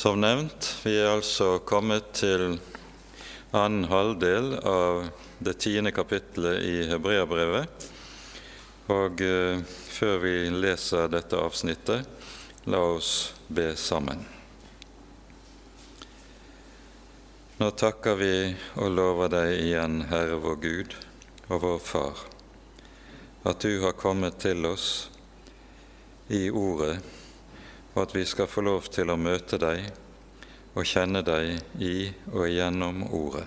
Som nevnt, vi er altså kommet til annen halvdel av det tiende kapittelet i Hebreabrevet. Og eh, før vi leser dette avsnittet, la oss be sammen. Nå takker vi og lover deg igjen, Herre vår Gud og vår Far, at du har kommet til oss i Ordet, og at vi skal få lov til å møte deg og kjenne deg i og gjennom Ordet.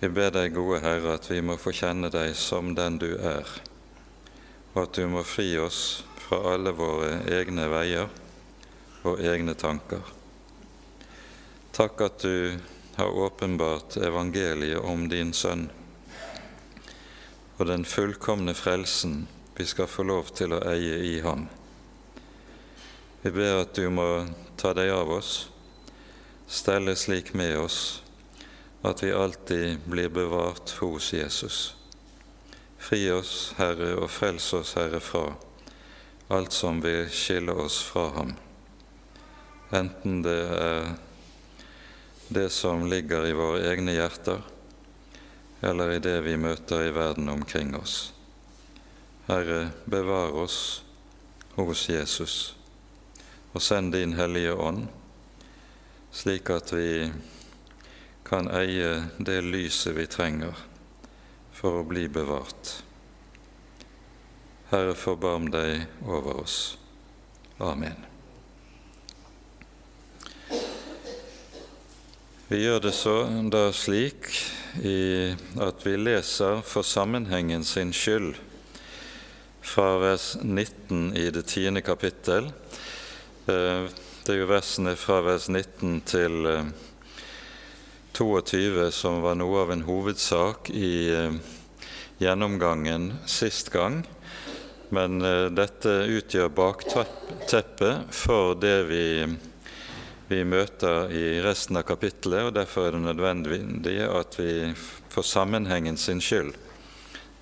Vi ber deg, gode Herre, at vi må få kjenne deg som den du er, og at du må fri oss fra alle våre egne veier og egne tanker. Takk at du har åpenbart evangeliet om din Sønn og den fullkomne frelsen vi skal få lov til å eie i ham. Vi ber at du må ta deg av oss, stelle slik med oss at vi alltid blir bevart hos Jesus. Fri oss, Herre, og frels oss, Herre, fra alt som vil skille oss fra ham, enten det er det som ligger i våre egne hjerter, eller i det vi møter i verden omkring oss. Herre, bevar oss hos Jesus og send din Hellige Ånd, slik at vi kan eie det lyset vi trenger for å bli bevart. Herre, forbarm deg over oss. Amen. Vi gjør det så da slik at vi leser for sammenhengen sin skyld fra vers 19 i det tiende kapittel det er jo versene fra vers 19 til 22 eh, som var noe av en hovedsak i eh, gjennomgangen sist gang. Men dette utgjør bakteppet for det vi, vi møter i resten av kapittelet, og derfor er det nødvendig at vi for sammenhengen sin skyld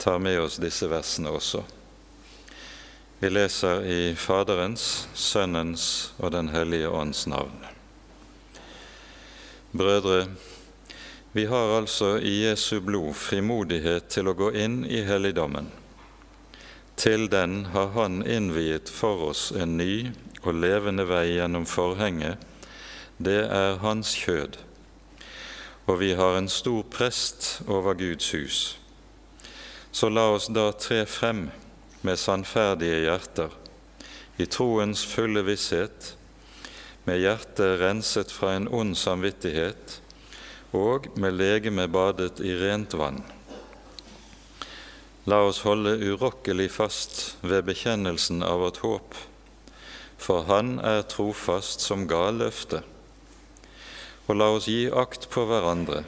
tar med oss disse versene også. Vi leser i Faderens, Sønnens og Den hellige ånds navn. Brødre, vi har altså i Jesu blod frimodighet til å gå inn i helligdommen. Til den har Han innviet for oss en ny og levende vei gjennom forhenget. Det er Hans kjød. Og vi har en stor prest over Guds hus. Så la oss da tre frem med sannferdige hjerter, i troens fulle visshet, med hjertet renset fra en ond samvittighet og med legeme badet i rent vann. La oss holde urokkelig fast ved bekjennelsen av vårt håp, for Han er trofast som ga løftet. Og la oss gi akt på hverandre,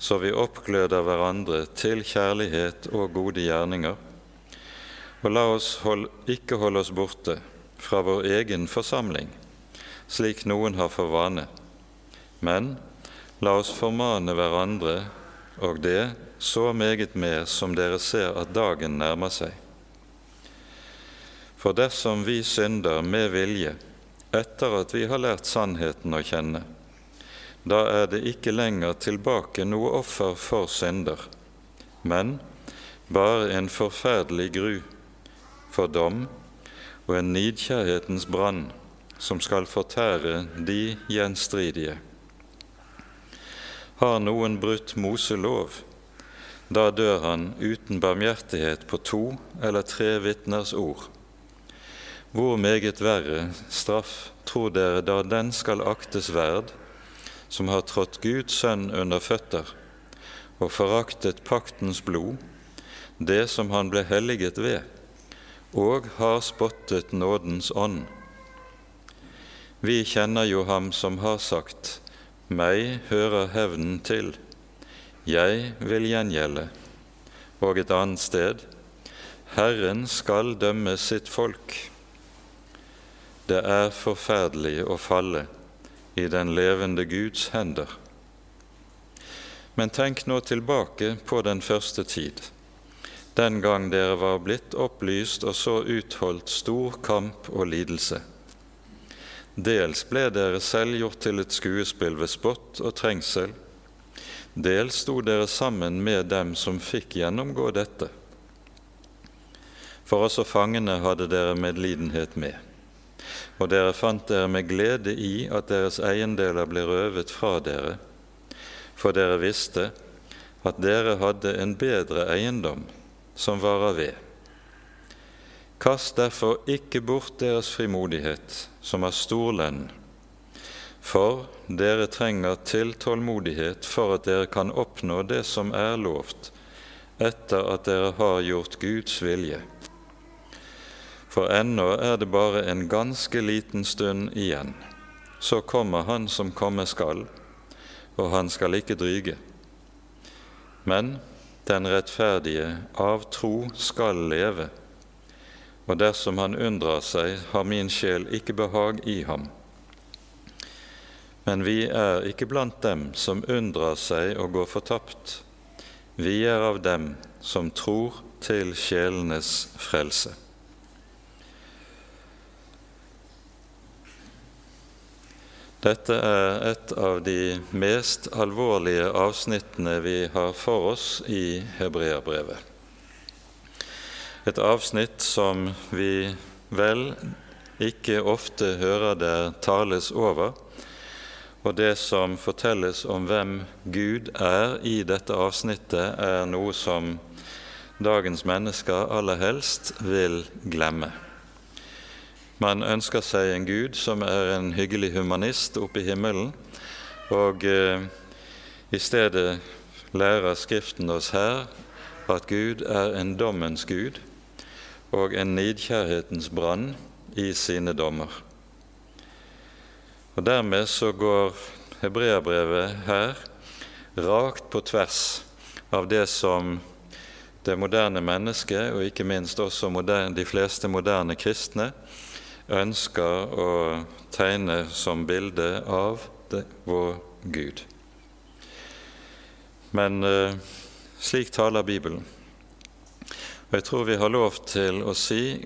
så vi oppgløder hverandre til kjærlighet og gode gjerninger og la oss hold, ikke holde oss borte fra vår egen forsamling, slik noen har for vane, men la oss formane hverandre, og det så meget mer som dere ser at dagen nærmer seg. For dersom vi synder med vilje etter at vi har lært sannheten å kjenne, da er det ikke lenger tilbake noe offer for synder, men bare en forferdelig gru for dom og en nidkjærhetens brann som skal fortære de gjenstridige. Har noen brutt Moselov, da dør han uten barmhjertighet på to eller tre vitners ord. Hvor meget verre straff tror dere da den skal aktes verd, som har trådt Guds sønn under føtter og foraktet paktens blod, det som han ble helliget ved? Og har spottet nådens ånd. Vi kjenner jo ham som har sagt:" Meg hører hevnen til, jeg vil gjengjelde. Og et annet sted:" Herren skal dømme sitt folk. Det er forferdelig å falle i den levende Guds hender. Men tenk nå tilbake på den første tid den gang dere var blitt opplyst og så utholdt stor kamp og lidelse. Dels ble dere selv gjort til et skuespill ved spott og trengsel. Dels sto dere sammen med dem som fikk gjennomgå dette. For også fangene hadde dere medlidenhet med. Og dere fant dere med glede i at deres eiendeler ble røvet fra dere, for dere visste at dere hadde en bedre eiendom som varer ved. Kast derfor ikke bort deres frimodighet, som har stor lønn, for dere trenger til tålmodighet for at dere kan oppnå det som er lovt, etter at dere har gjort Guds vilje. For ennå er det bare en ganske liten stund igjen, så kommer Han som komme skal, og han skal ikke dryge. Men den rettferdige av tro skal leve, og dersom han unndrar seg, har min sjel ikke behag i ham. Men vi er ikke blant dem som unndrar seg og går fortapt. Vi er av dem som tror til sjelenes frelse. Dette er et av de mest alvorlige avsnittene vi har for oss i Hebreabrevet. Et avsnitt som vi vel ikke ofte hører det tales over. Og det som fortelles om hvem Gud er i dette avsnittet, er noe som dagens mennesker aller helst vil glemme. Man ønsker seg en Gud som er en hyggelig humanist oppe i himmelen, og eh, i stedet lærer Skriften oss her at Gud er en dommens Gud og en nidkjærhetens brann i sine dommer. Og Dermed så går hebreabrevet her rakt på tvers av det som det moderne mennesket, og ikke minst også moderne, de fleste moderne kristne, ønsker å tegne som bilde av det, vår Gud. Men eh, slik taler Bibelen. Og jeg tror vi har lov til å si